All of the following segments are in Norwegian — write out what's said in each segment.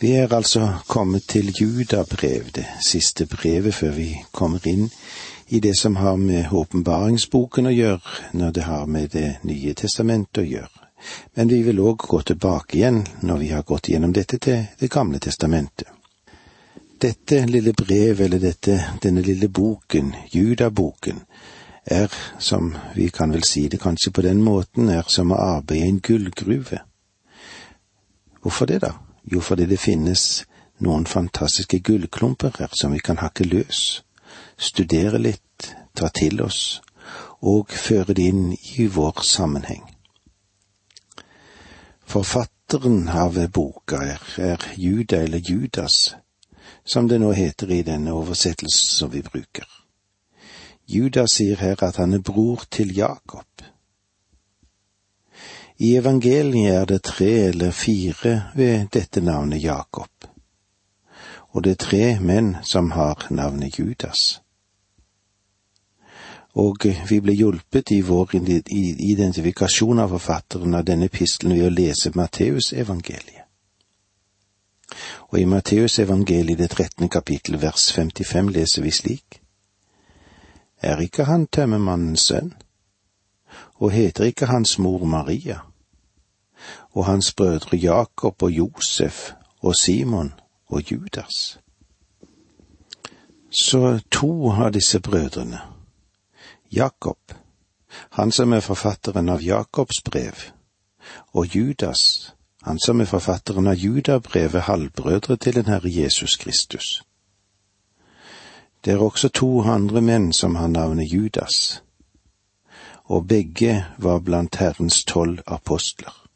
Vi er altså kommet til Judabrev, det siste brevet før vi kommer inn i det som har med åpenbaringsboken å gjøre, når det har med Det nye testamentet å gjøre. Men vi vil òg gå tilbake igjen, når vi har gått gjennom dette, til Det gamle testamentet. Dette lille brev, eller dette, denne lille boken, Judaboken, er, som vi kan vel si det kanskje på den måten, er som å arbeide i en gullgruve. Hvorfor det, da? Jo, fordi det finnes noen fantastiske gullklumper her som vi kan hakke løs, studere litt, ta til oss og føre det inn i vår sammenheng. Forfatteren av boka er, er Juda eller Judas, som det nå heter i denne oversettelsen som vi bruker. Judas sier her at han er bror til Jakob. I evangeliet er det tre eller fire ved dette navnet Jakob, og det er tre menn som har navnet Judas. Og vi ble hjulpet i vår identifikasjon av forfatteren av denne epistelen ved å lese Matteusevangeliet. Og i Matteusevangeliet det trettende kapittel vers 55 leser vi slik. Er ikke han tømmermannens sønn? Og heter ikke hans mor Maria? Og hans brødre Jakob og Josef og Simon og Judas? Så to av disse brødrene, Jakob, han som er forfatteren av Jakobs brev, og Judas, han som er forfatteren av Judabrevet, halvbrødre til den Herre Jesus Kristus. Det er også to andre menn som har navnet Judas, og begge var blant Herrens tolv apostler.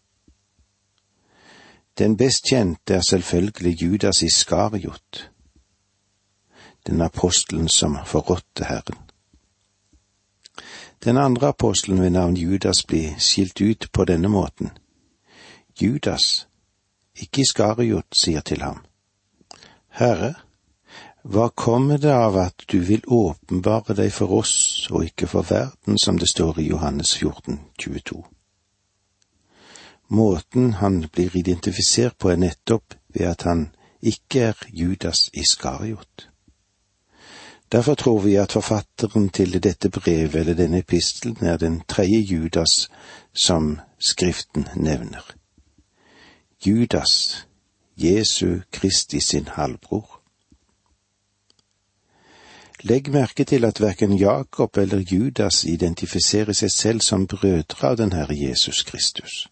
Den best kjente er selvfølgelig Judas Iskariot, den apostelen som forrådte Herren. Den andre apostelen ved navn Judas blir skilt ut på denne måten. Judas, ikke Iskariot, sier til ham, Herre, hva kommer det av at du vil åpenbare deg for oss og ikke for verden, som det står i Johannes 14, 22? Måten han blir identifisert på er nettopp ved at han ikke er Judas Iskariot. Derfor tror vi at forfatteren til dette brevet eller denne epistelen er den tredje Judas som Skriften nevner. Judas, Jesu Kristi sin halvbror. Legg merke til at verken Jakob eller Judas identifiserer seg selv som brødre av den Herre Jesus Kristus.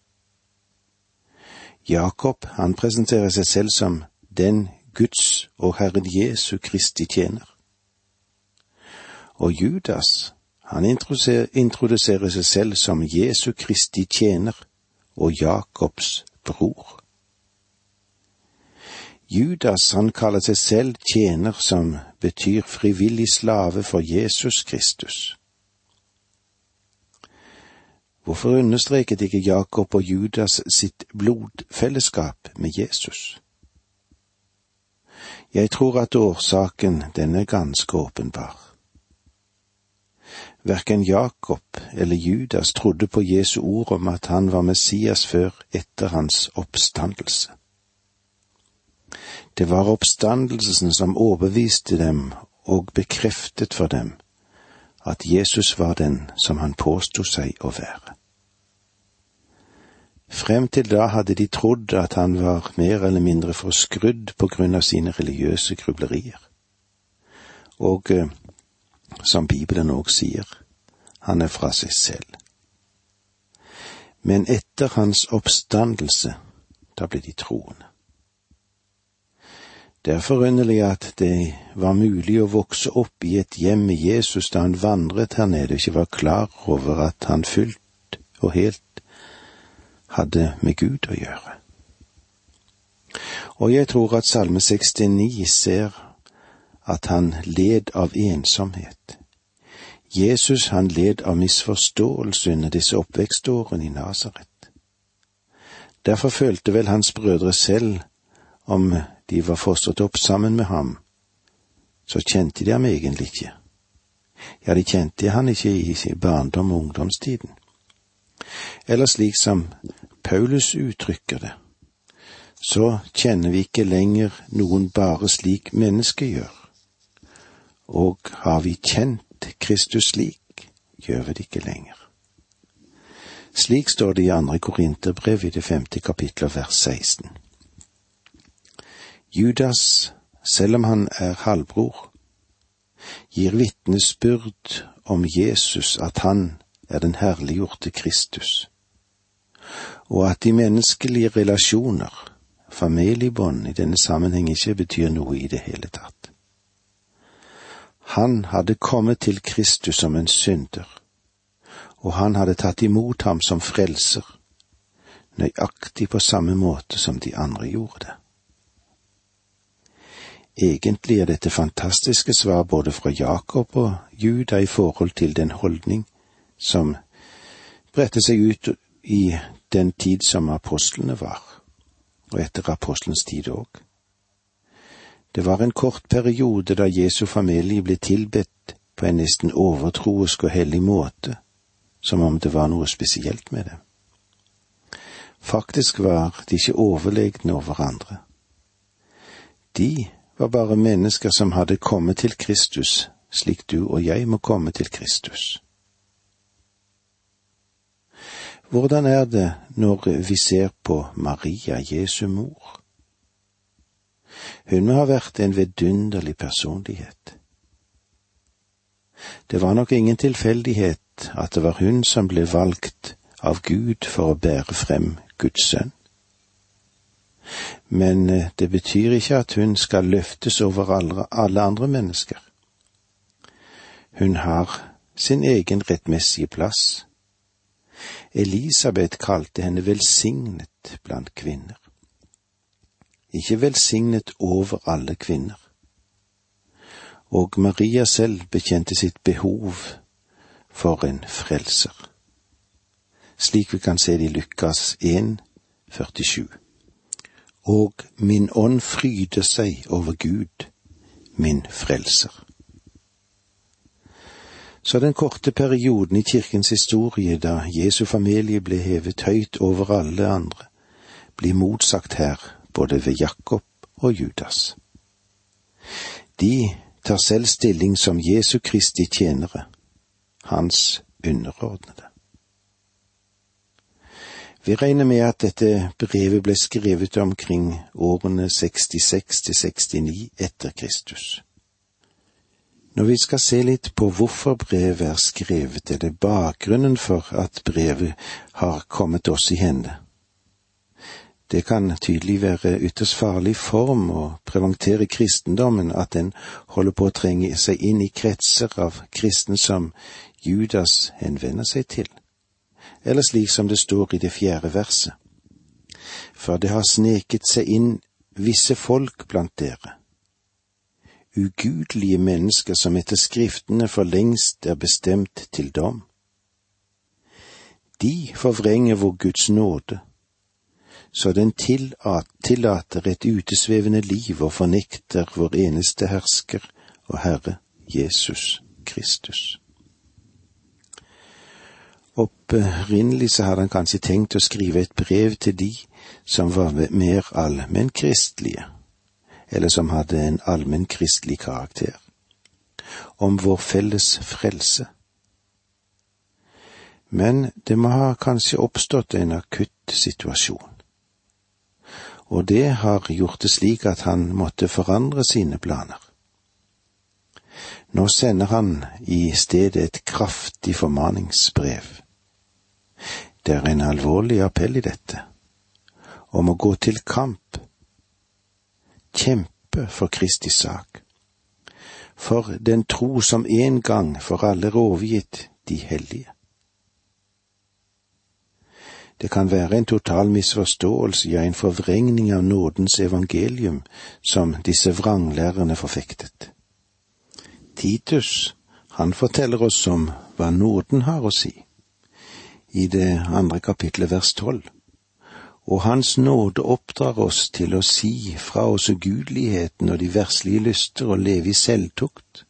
Jakob, han presenterer seg selv som den Guds og Herren Jesu Kristi tjener. Og Judas, han introduserer seg selv som Jesu Kristi tjener og Jakobs bror. Judas han kaller seg selv tjener, som betyr frivillig slave for Jesus Kristus. Hvorfor understreket ikke Jakob og Judas sitt blodfellesskap med Jesus? Jeg tror at årsaken den er ganske åpenbar. Verken Jakob eller Judas trodde på Jesu ord om at han var Messias før etter hans oppstandelse. Det var oppstandelsen som overbeviste dem og bekreftet for dem at Jesus var den som han påsto seg å være. Frem til da hadde de trodd at han var mer eller mindre forskrudd på grunn av sine religiøse grublerier. Og eh, som Bibelen òg sier, han er fra seg selv. Men etter hans oppstandelse, da ble de troende. Det er forunderlig at det var mulig å vokse opp i et hjem med Jesus da han vandret her nede og ikke var klar over at han fullt og helt hadde med Gud å gjøre. Og jeg tror at Salme 69 ser at han led av ensomhet. Jesus han led av misforståelse under disse oppvekstårene i Nasaret. Derfor følte vel hans brødre selv om de var fostret opp sammen med ham, så kjente de ham egentlig ikke. Ja, de kjente han ikke i sin barndom og ungdomstiden. Eller slik som Paulus uttrykker det, så kjenner vi ikke lenger noen bare slik mennesket gjør. Og har vi kjent Kristus slik, gjør vi det ikke lenger. Slik står det i andre Korinterbrev i det femte kapittel vers 16. Judas, selv om han er halvbror, gir vitnesbyrd om Jesus at han er den herliggjorte Kristus, og at de menneskelige relasjoner, familiebånd, i denne sammenheng ikke betyr noe i det hele tatt. Han hadde kommet til Kristus som en synder, og han hadde tatt imot ham som frelser, nøyaktig på samme måte som de andre gjorde det. Egentlig er dette fantastiske svar både fra Jakob og Juda i forhold til den holdning som bredte seg ut i den tid som apostlene var, og etter apostelens tid òg. Det var en kort periode da Jesu familie ble tilbedt på en nesten overtroisk og hellig måte, som om det var noe spesielt med det. Faktisk var de ikke overlegne over hverandre. De var bare mennesker som hadde kommet til Kristus, slik du og jeg må komme til Kristus. Hvordan er det når vi ser på Maria, Jesu mor? Hun må ha vært en vidunderlig personlighet. Det var nok ingen tilfeldighet at det var hun som ble valgt av Gud for å bære frem Guds sønn men eh, det betyr ikke at hun skal løftes over alle andre mennesker. Hun har sin egen rettmessige plass. Elisabeth kalte henne velsignet blant kvinner. Ikke velsignet over alle kvinner. Og Maria selv bekjente sitt behov for en frelser, slik vi kan se det i Lukas 1, 47 og min ånd fryder seg over Gud, min frelser. Så den korte perioden i kirkens historie da Jesu familie ble hevet høyt over alle andre, blir motsagt her både ved Jakob og Judas. De tar selv stilling som Jesu Kristi tjenere, hans underordnede. Vi regner med at dette brevet ble skrevet omkring årene 66 til 69 etter Kristus. Når vi skal se litt på hvorfor brevet er skrevet, er det bakgrunnen for at brevet har kommet oss i hende. Det kan tydelig være ytterst farlig form å preventere kristendommen at den holder på å trenge seg inn i kretser av kristne som Judas henvender seg til eller slik som det står i det fjerde verset. For det har sneket seg inn visse folk blant dere, ugudelige mennesker som etter Skriftene for lengst er bestemt til dom. De forvrenger vår Guds nåde, så den tillater et utesvevende liv og fornekter vår eneste hersker og Herre Jesus Kristus. Opprinnelig så hadde han kanskje tenkt å skrive et brev til de som var mer allmennkristelige, eller som hadde en allmennkristelig karakter, om vår felles frelse. Men det må ha kanskje oppstått en akutt situasjon, og det har gjort det slik at han måtte forandre sine planer. Nå sender han i stedet et kraftig formaningsbrev det er en alvorlig appell i dette, om å gå til kamp, kjempe for Kristi sak, for den tro som en gang for alle er de hellige. Det kan være en total misforståelse, ja, en forvrengning av nådens evangelium som disse vranglærerne forfektet. Titus, han forteller oss om hva nåden har å si i det andre kapitlet vers tolv. Og Hans nåde oppdrar oss til å si fra oss ugudeligheten og de verslige lyster og leve i selvtukt,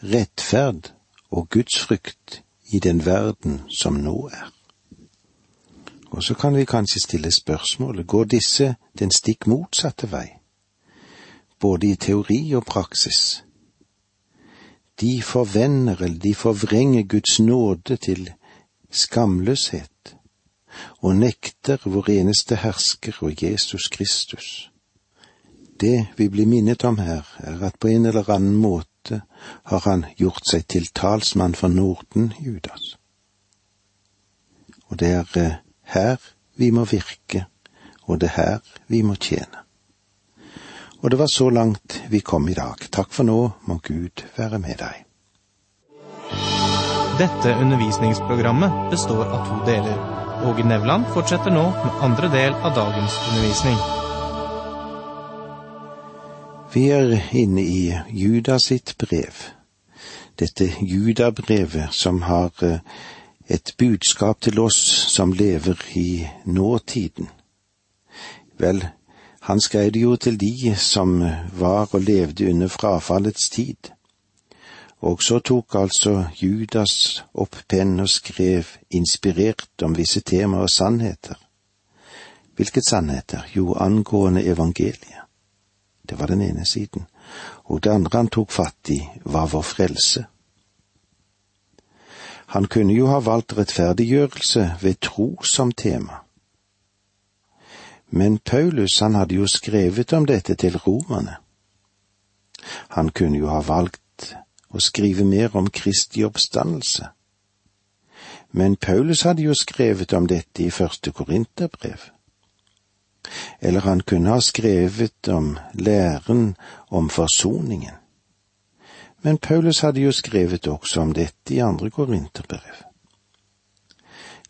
rettferd og Guds frykt i den verden som nå er. Og så kan vi kanskje stille spørsmålet, går disse den stikk motsatte vei, både i teori og praksis? De forvender eller de forvrenger Guds nåde til skamløshet og nekter vår eneste hersker og Jesus Kristus. Det vi blir minnet om her, er at på en eller annen måte har han gjort seg til talsmann for Norden, Judas. Og det er eh, her vi må virke, og det er her vi må tjene. Og det var så langt vi kom i dag. Takk for nå, må Gud være med deg. Dette undervisningsprogrammet består av to deler. Åge Nevland fortsetter nå med andre del av dagens undervisning. Vi er inne i Judas sitt brev. Dette Judabrevet som har eh, et budskap til oss som lever i nåtiden. Vel, han skrev det jo til de som var og levde under frafallets tid. Og så tok altså Judas opp penn og skrev inspirert om visse temaer og sannheter. Hvilket sannheter? Jo, angående evangeliet. Det var den ene siden. Og det andre han tok fatt i, var vår frelse. Han kunne jo ha valgt rettferdiggjørelse ved tro som tema. Men Paulus, han hadde jo skrevet om dette til romerne. Han kunne jo ha valgt å skrive mer om Kristi oppstandelse. Men Paulus hadde jo skrevet om dette i første Korinterbrev. Eller han kunne ha skrevet om læren om forsoningen. Men Paulus hadde jo skrevet også om dette i andre Korinterbrev.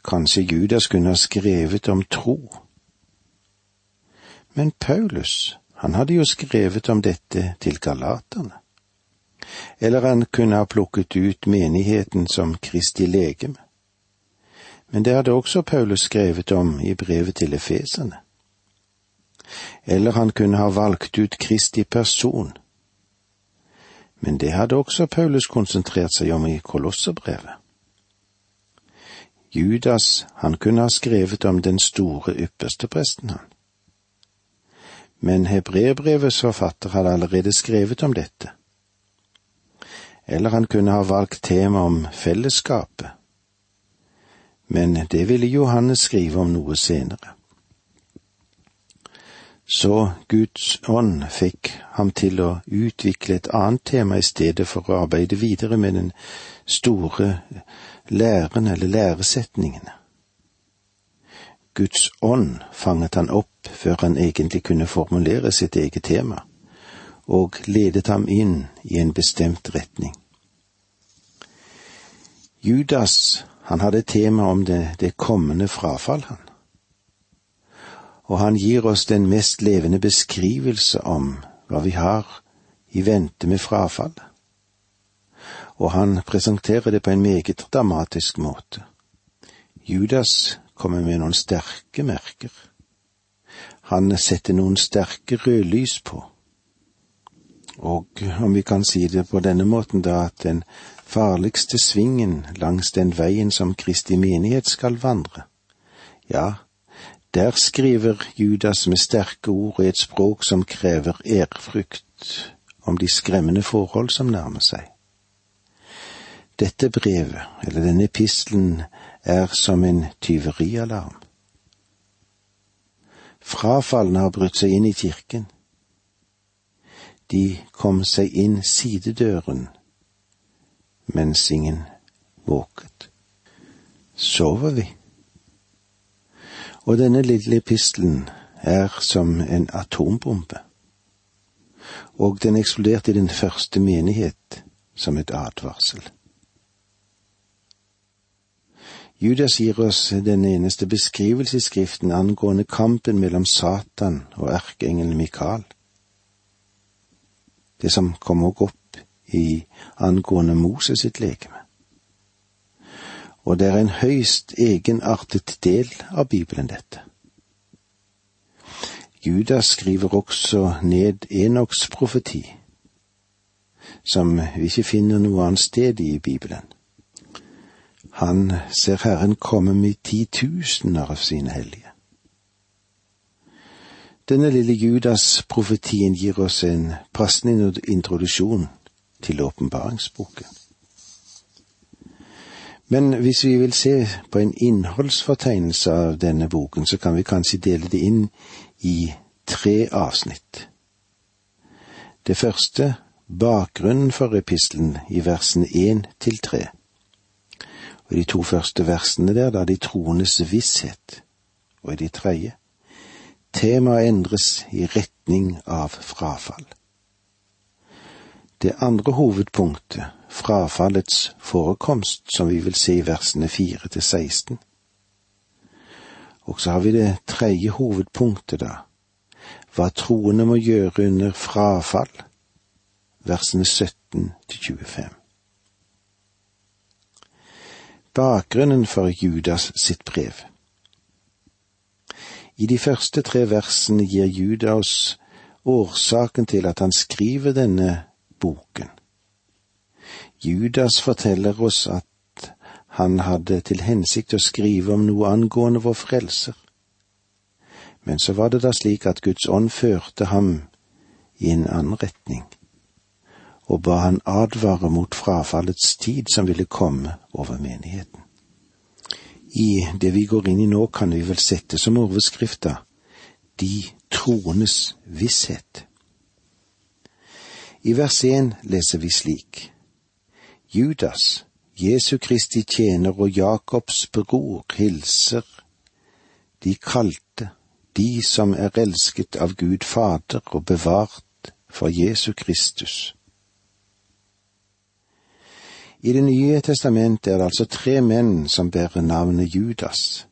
Kanskje Judas kunne ha skrevet om tro men Paulus, han hadde jo skrevet om dette til galaterne. Eller han kunne ha plukket ut menigheten som Kristi legeme. Men det hadde også Paulus skrevet om i brevet til efeserne. Eller han kunne ha valgt ut Kristi person. Men det hadde også Paulus konsentrert seg om i Kolosserbrevet. Judas, han kunne ha skrevet om den store ypperste presten, han men hebreerbrevets forfatter hadde allerede skrevet om dette. Eller han kunne ha valgt tema om fellesskapet. Men det ville Johannes skrive om noe senere. Så Guds ånd fikk ham til å utvikle et annet tema i stedet for å arbeide videre med den store læren eller læresetningene. Guds ånd fanget han opp før han egentlig kunne formulere sitt eget tema, og ledet ham inn i en bestemt retning. Judas, han hadde tema om det, det kommende frafall, han. Og han gir oss den mest levende beskrivelse om hva vi har i vente med frafallet. Og han presenterer det på en meget dramatisk måte. Judas kommer med noen sterke merker. Han setter noen sterke rødlys på. Og om vi kan si det på denne måten, da at den farligste svingen langs den veien som Kristi menighet skal vandre, ja, der skriver Judas med sterke ord i et språk som krever ærefrykt om de skremmende forhold som nærmer seg. Dette brevet, eller denne epistelen, er som en tyverialarm. Frafalne har brutt seg inn i kirken. De kom seg inn sidedøren mens ingen våket. Sover vi? Og denne lille epistelen er som en atombombe, og den eksploderte i den første menighet som et advarsel. Judas gir oss den eneste beskrivelse i Skriften angående kampen mellom Satan og erkeengelen Mikael. Det som kom også opp i angående Moses sitt legeme. Og det er en høyst egenartet del av Bibelen, dette. Judas skriver også ned Enoks profeti, som vi ikke finner noe annet sted i Bibelen. Han ser Herren komme med titusener av sine hellige. Denne lille Judas-profetien gir oss en passende introduksjon til åpenbaringsboken. Men hvis vi vil se på en innholdsfortegnelse av denne boken, så kan vi kanskje dele det inn i tre avsnitt. Det første, bakgrunnen for epistelen i versene én til tre. Og de to første versene der, da de troendes visshet. Og i de tredje, temaet endres i retning av frafall. Det andre hovedpunktet, frafallets forekomst, som vi vil se i versene fire til 16. Og så har vi det tredje hovedpunktet, da, hva troende må gjøre under frafall, versene 17 til 25. Bakgrunnen for Judas sitt brev I de første tre versene gir Judas årsaken til at han skriver denne boken. Judas forteller oss at han hadde til hensikt å skrive om noe angående vår frelser. Men så var det da slik at Guds ånd førte ham i en annen retning, og ba han advare mot frafallets tid som ville komme over menigheten. I det vi går inn i nå, kan vi vel sette som overskrifta De troendes visshet. I vers én leser vi slik. Judas, Jesu Kristi tjener og Jakobs bror, hilser de kalte, de som er elsket av Gud Fader og bevart for Jesu Kristus. I Det nye testamentet er det altså tre menn som bærer navnet Judas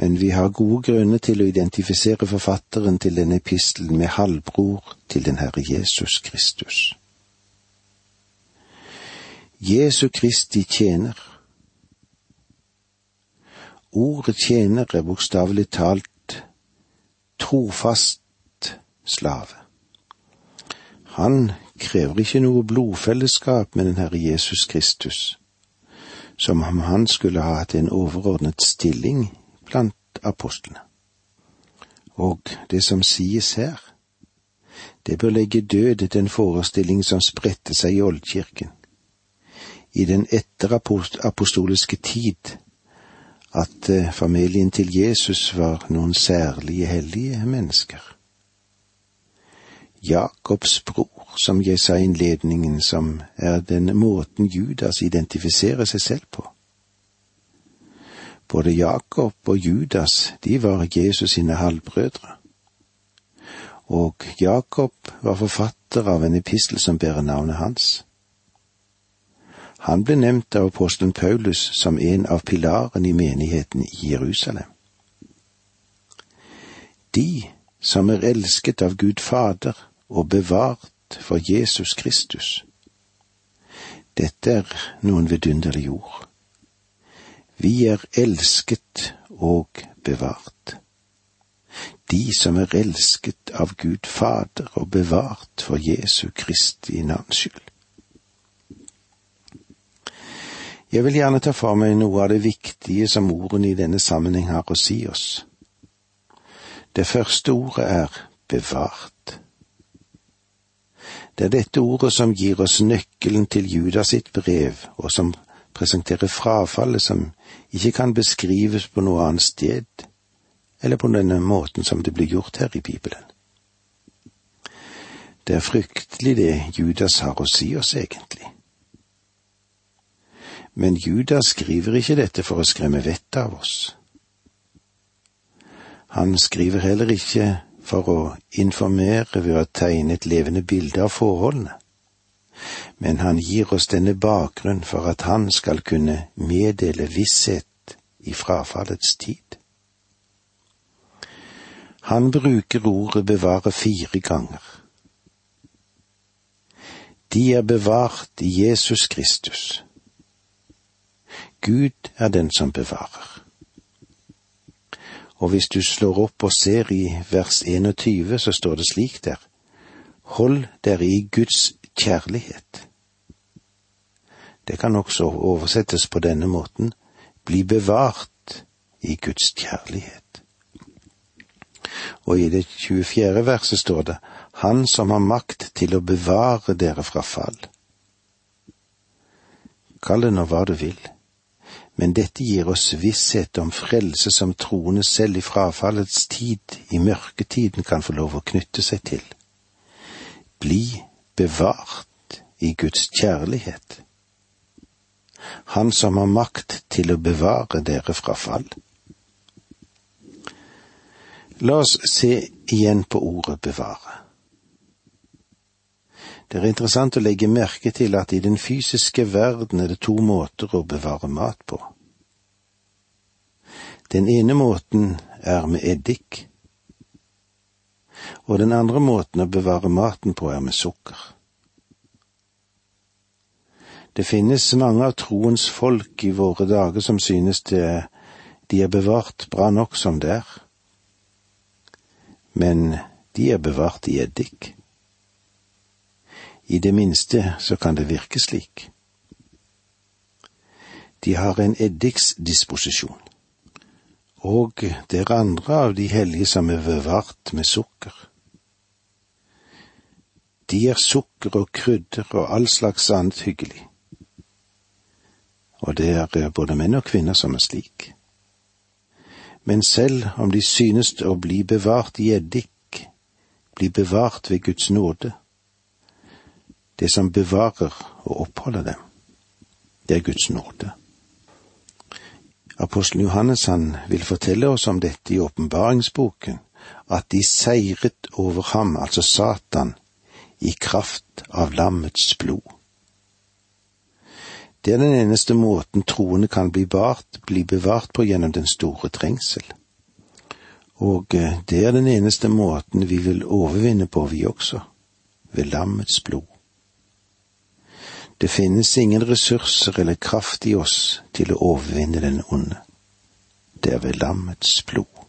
men vi har gode grunner til å identifisere forfatteren til denne epistelen med halvbror til den Herre Jesus Kristus. Jesu Kristi tjener. Ordet tjener er bokstavelig talt trofast slave. Han krever ikke noe blodfellesskap med den Herre Jesus Kristus, som om han skulle ha hatt en overordnet stilling blant apostlene. Og det som sies her, det bør legge død den forestilling som spredte seg i oldkirken, i den etterapostoliske tid, at eh, familien til Jesus var noen særlige hellige mennesker. Jakobs bror, som jeg sa i innledningen, som er den måten Judas identifiserer seg selv på. Både Jakob og Judas, de var Jesus sine halvbrødre. Og Jakob var forfatter av en epistel som bærer navnet hans. Han ble nevnt av apostelen Paulus som en av pilarene i menigheten i Jerusalem. De som er elsket av Gud Fader og bevart for Jesus Kristus. Dette er noen vidunderlige ord. Vi er elsket og bevart. De som er elsket av Gud Fader og bevart for Jesu Kristi navns skyld. Jeg vil gjerne ta for meg noe av det viktige som ordene i denne sammenheng har å si oss. Det første ordet er bevart. Det er dette ordet som gir oss nøkkelen til Judas sitt brev, og som presenterer frafallet som ikke kan beskrives på noe annet sted eller på denne måten som det blir gjort her i Bibelen. Det er fryktelig det Judas har å si oss, egentlig. Men Judas skriver ikke dette for å skremme vettet av oss. Han skriver heller ikke for å informere ved å tegne et levende bilde av forholdene men han gir oss denne bakgrunn for at han skal kunne meddele visshet i frafallets tid. Han bruker ordet bevare fire ganger. De er bevart i Jesus Kristus. Gud er den som bevarer. Og hvis du slår opp og ser i vers 21, så står det slik der. Hold dere i Guds kjærlighet. Det kan også oversettes på denne måten bli bevart i Guds kjærlighet. Og i det 24. verset står det Han som har makt til å bevare dere fra fall. Kall det nå hva du vil, men dette gir oss visshet om frelse som troende selv i frafallets tid, i mørketiden, kan få lov å knytte seg til. Bli bevart i Guds kjærlighet. Han som har makt til å bevare dere fra fall. La oss se igjen på ordet bevare. Det er interessant å legge merke til at i den fysiske verden er det to måter å bevare mat på. Den ene måten er med eddik, og den andre måten å bevare maten på er med sukker. Det finnes mange av troens folk i våre dager som synes det, de er bevart bra nok som det er, men de er bevart i eddik. I det minste så kan det virke slik. De har en eddiksdisposisjon, og det er andre av de hellige som er bevart med sukker. De er sukker og krydder og all slags annet hyggelig. Og det er både menn og kvinner som er slik. Men selv om de synes å bli bevart i eddik, bli bevart ved Guds nåde, det som bevarer og oppholder dem. Det er Guds nåde. Apostelen Johannes han vil fortelle oss om dette i åpenbaringsboken, at de seiret over ham, altså Satan, i kraft av lammets blod. Det er den eneste måten troende kan bli, bart, bli bevart på gjennom den store trengsel. Og eh, det er den eneste måten vi vil overvinne på, vi også, ved lammets blod. Det finnes ingen ressurser eller kraft i oss til å overvinne den onde. Det er ved lammets blod.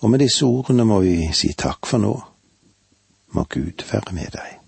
Og med disse ordene må vi si takk for nå. Må Gud være med deg.